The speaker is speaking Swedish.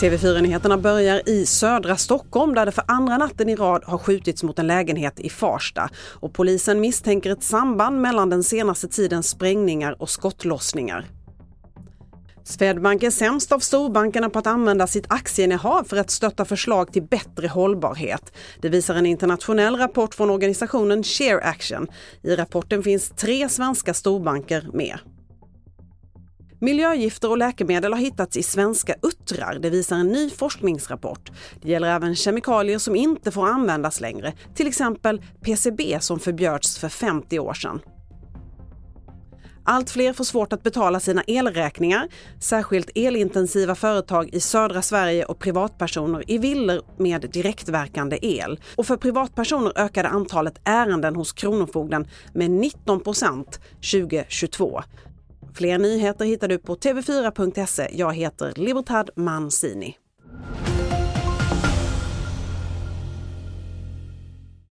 TV4-nyheterna börjar i södra Stockholm där det för andra natten i rad har skjutits mot en lägenhet i Farsta. Och polisen misstänker ett samband mellan den senaste tidens sprängningar och skottlossningar. Swedbank är sämst av storbankerna på att använda sitt aktieinnehav för att stötta förslag till bättre hållbarhet. Det visar en internationell rapport från organisationen Share Action. I rapporten finns tre svenska storbanker med. Miljögifter och läkemedel har hittats i svenska uttrar, det visar en ny forskningsrapport. Det gäller även kemikalier som inte får användas längre, till exempel PCB som förbjöds för 50 år sedan. Allt fler får svårt att betala sina elräkningar, särskilt elintensiva företag i södra Sverige och privatpersoner i villor med direktverkande el. Och för privatpersoner ökade antalet ärenden hos Kronofogden med 19 procent 2022. Fler nyheter hittar du på tv4.se. Jag heter Libertad Mancini.